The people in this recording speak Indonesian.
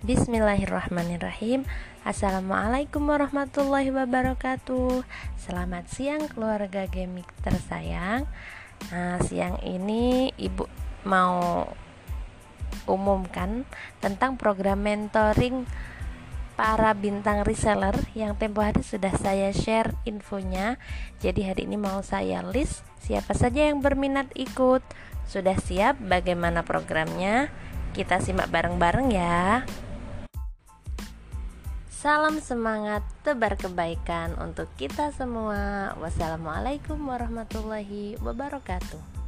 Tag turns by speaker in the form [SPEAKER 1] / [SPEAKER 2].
[SPEAKER 1] Bismillahirrahmanirrahim. Assalamualaikum warahmatullahi wabarakatuh. Selamat siang keluarga gemik tersayang. Nah siang ini ibu mau umumkan tentang program mentoring para bintang reseller yang tempo hari sudah saya share infonya. Jadi hari ini mau saya list siapa saja yang berminat ikut. Sudah siap bagaimana programnya? Kita simak bareng-bareng ya Salam semangat, tebar kebaikan untuk kita semua. Wassalamualaikum warahmatullahi wabarakatuh.